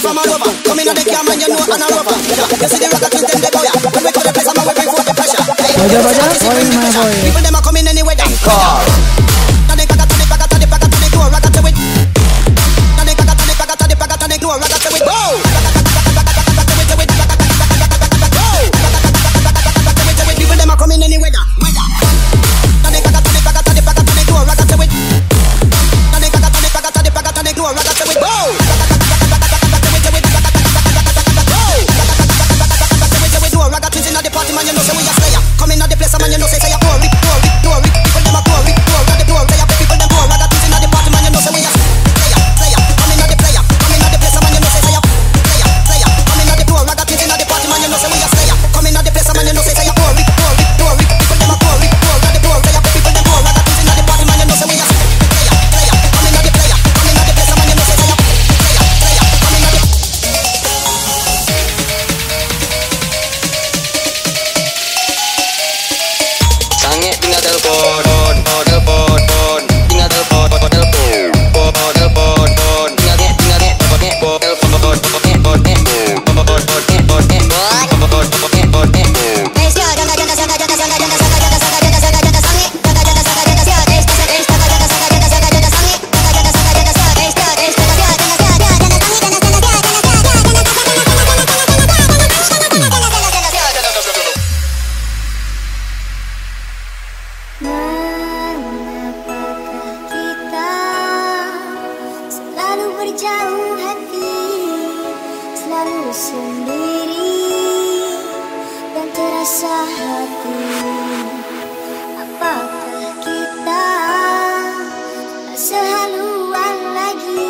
from a over, Come in on the camera, you know I'm a rover. You see the rocket with them, they boy. When we call the place, I'm a whipping for the pressure. Hey, baja, baja, oye, my boy. Maggie.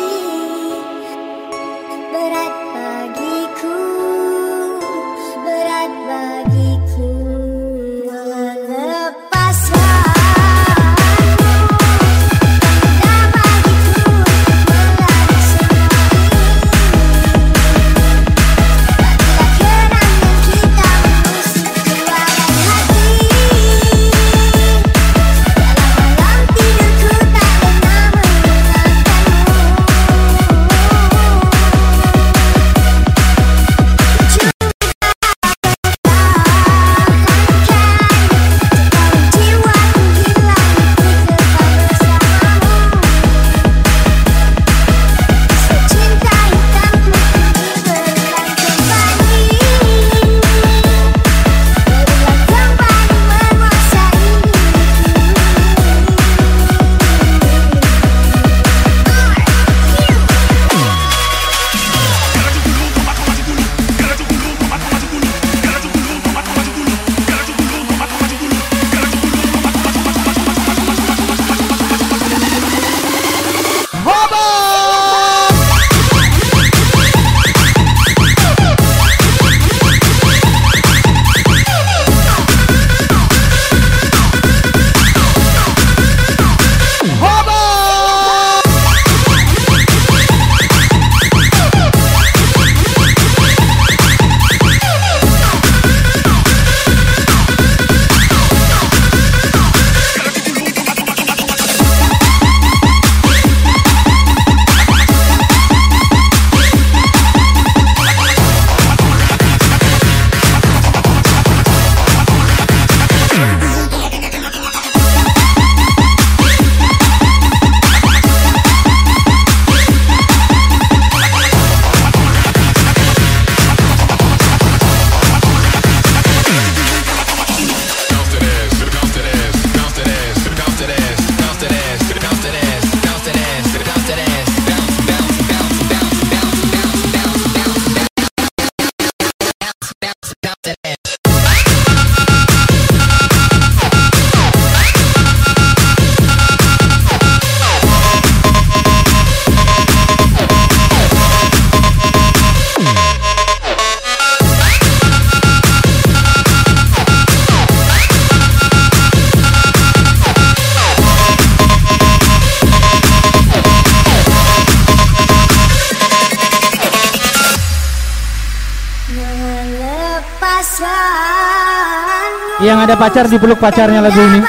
pacar dipeluk pacarnya lagu ini.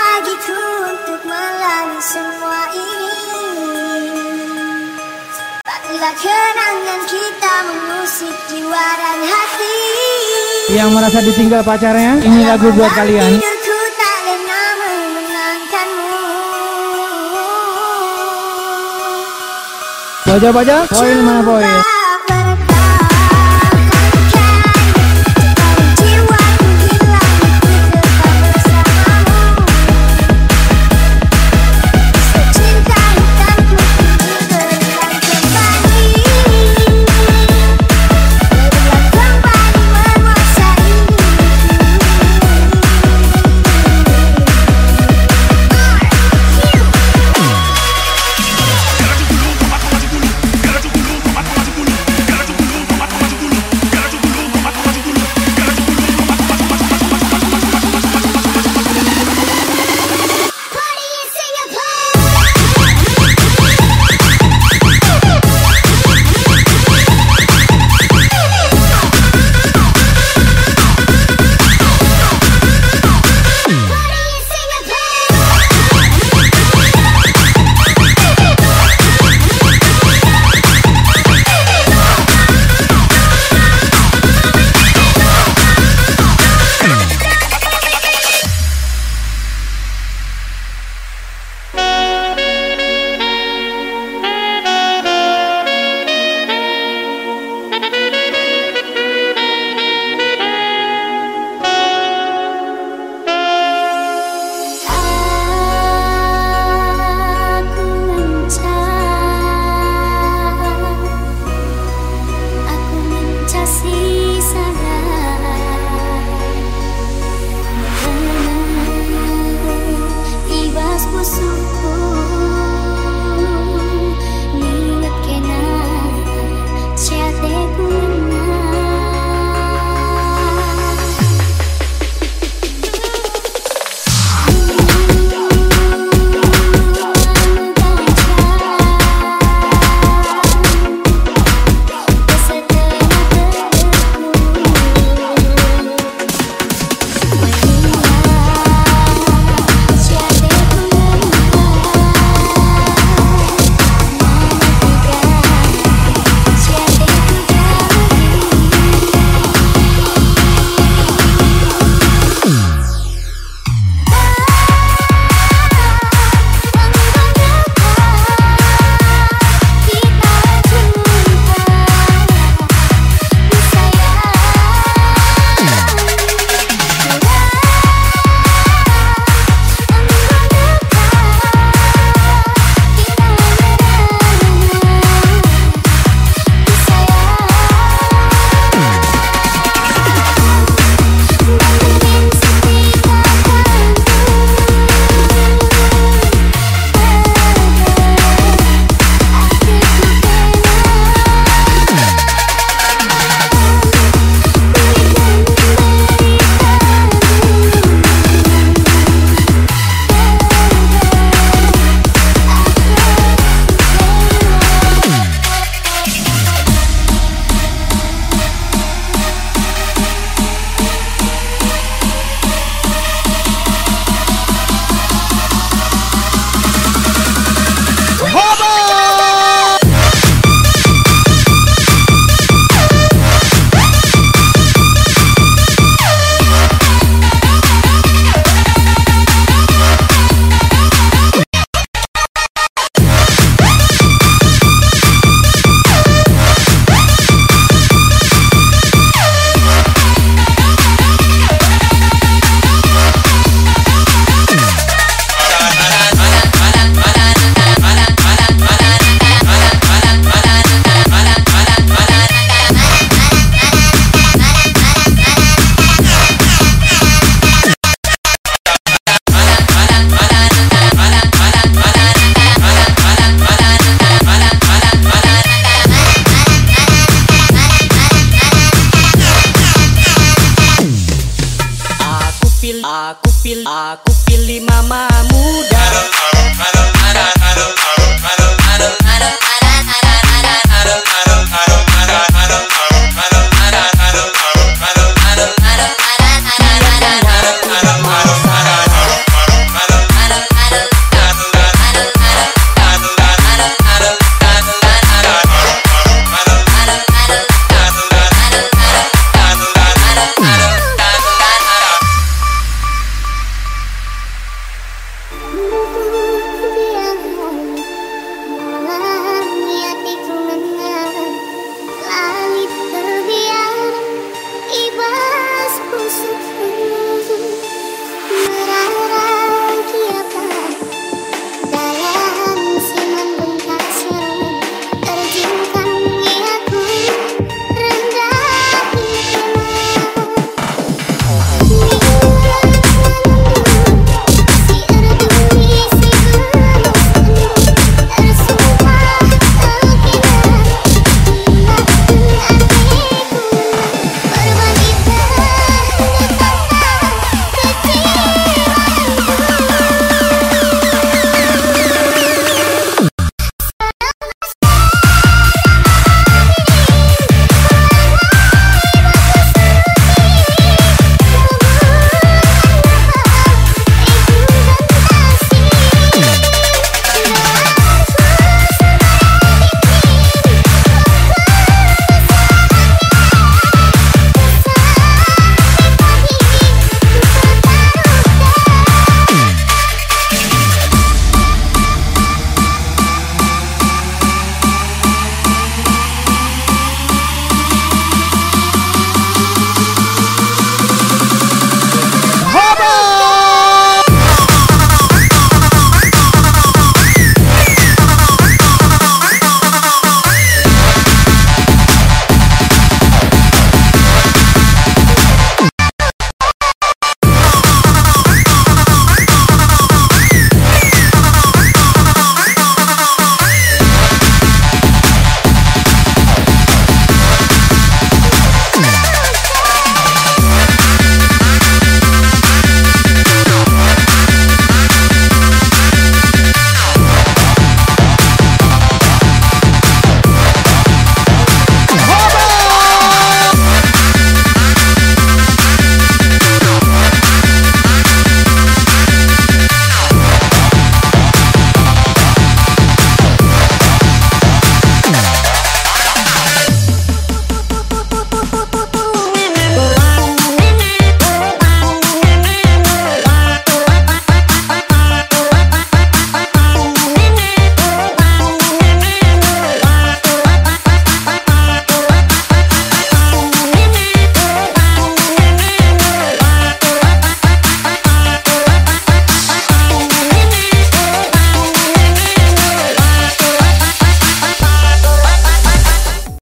Yang merasa ditinggal pacarnya ini lagu buat kalian. Baca-baca, poin mana poin?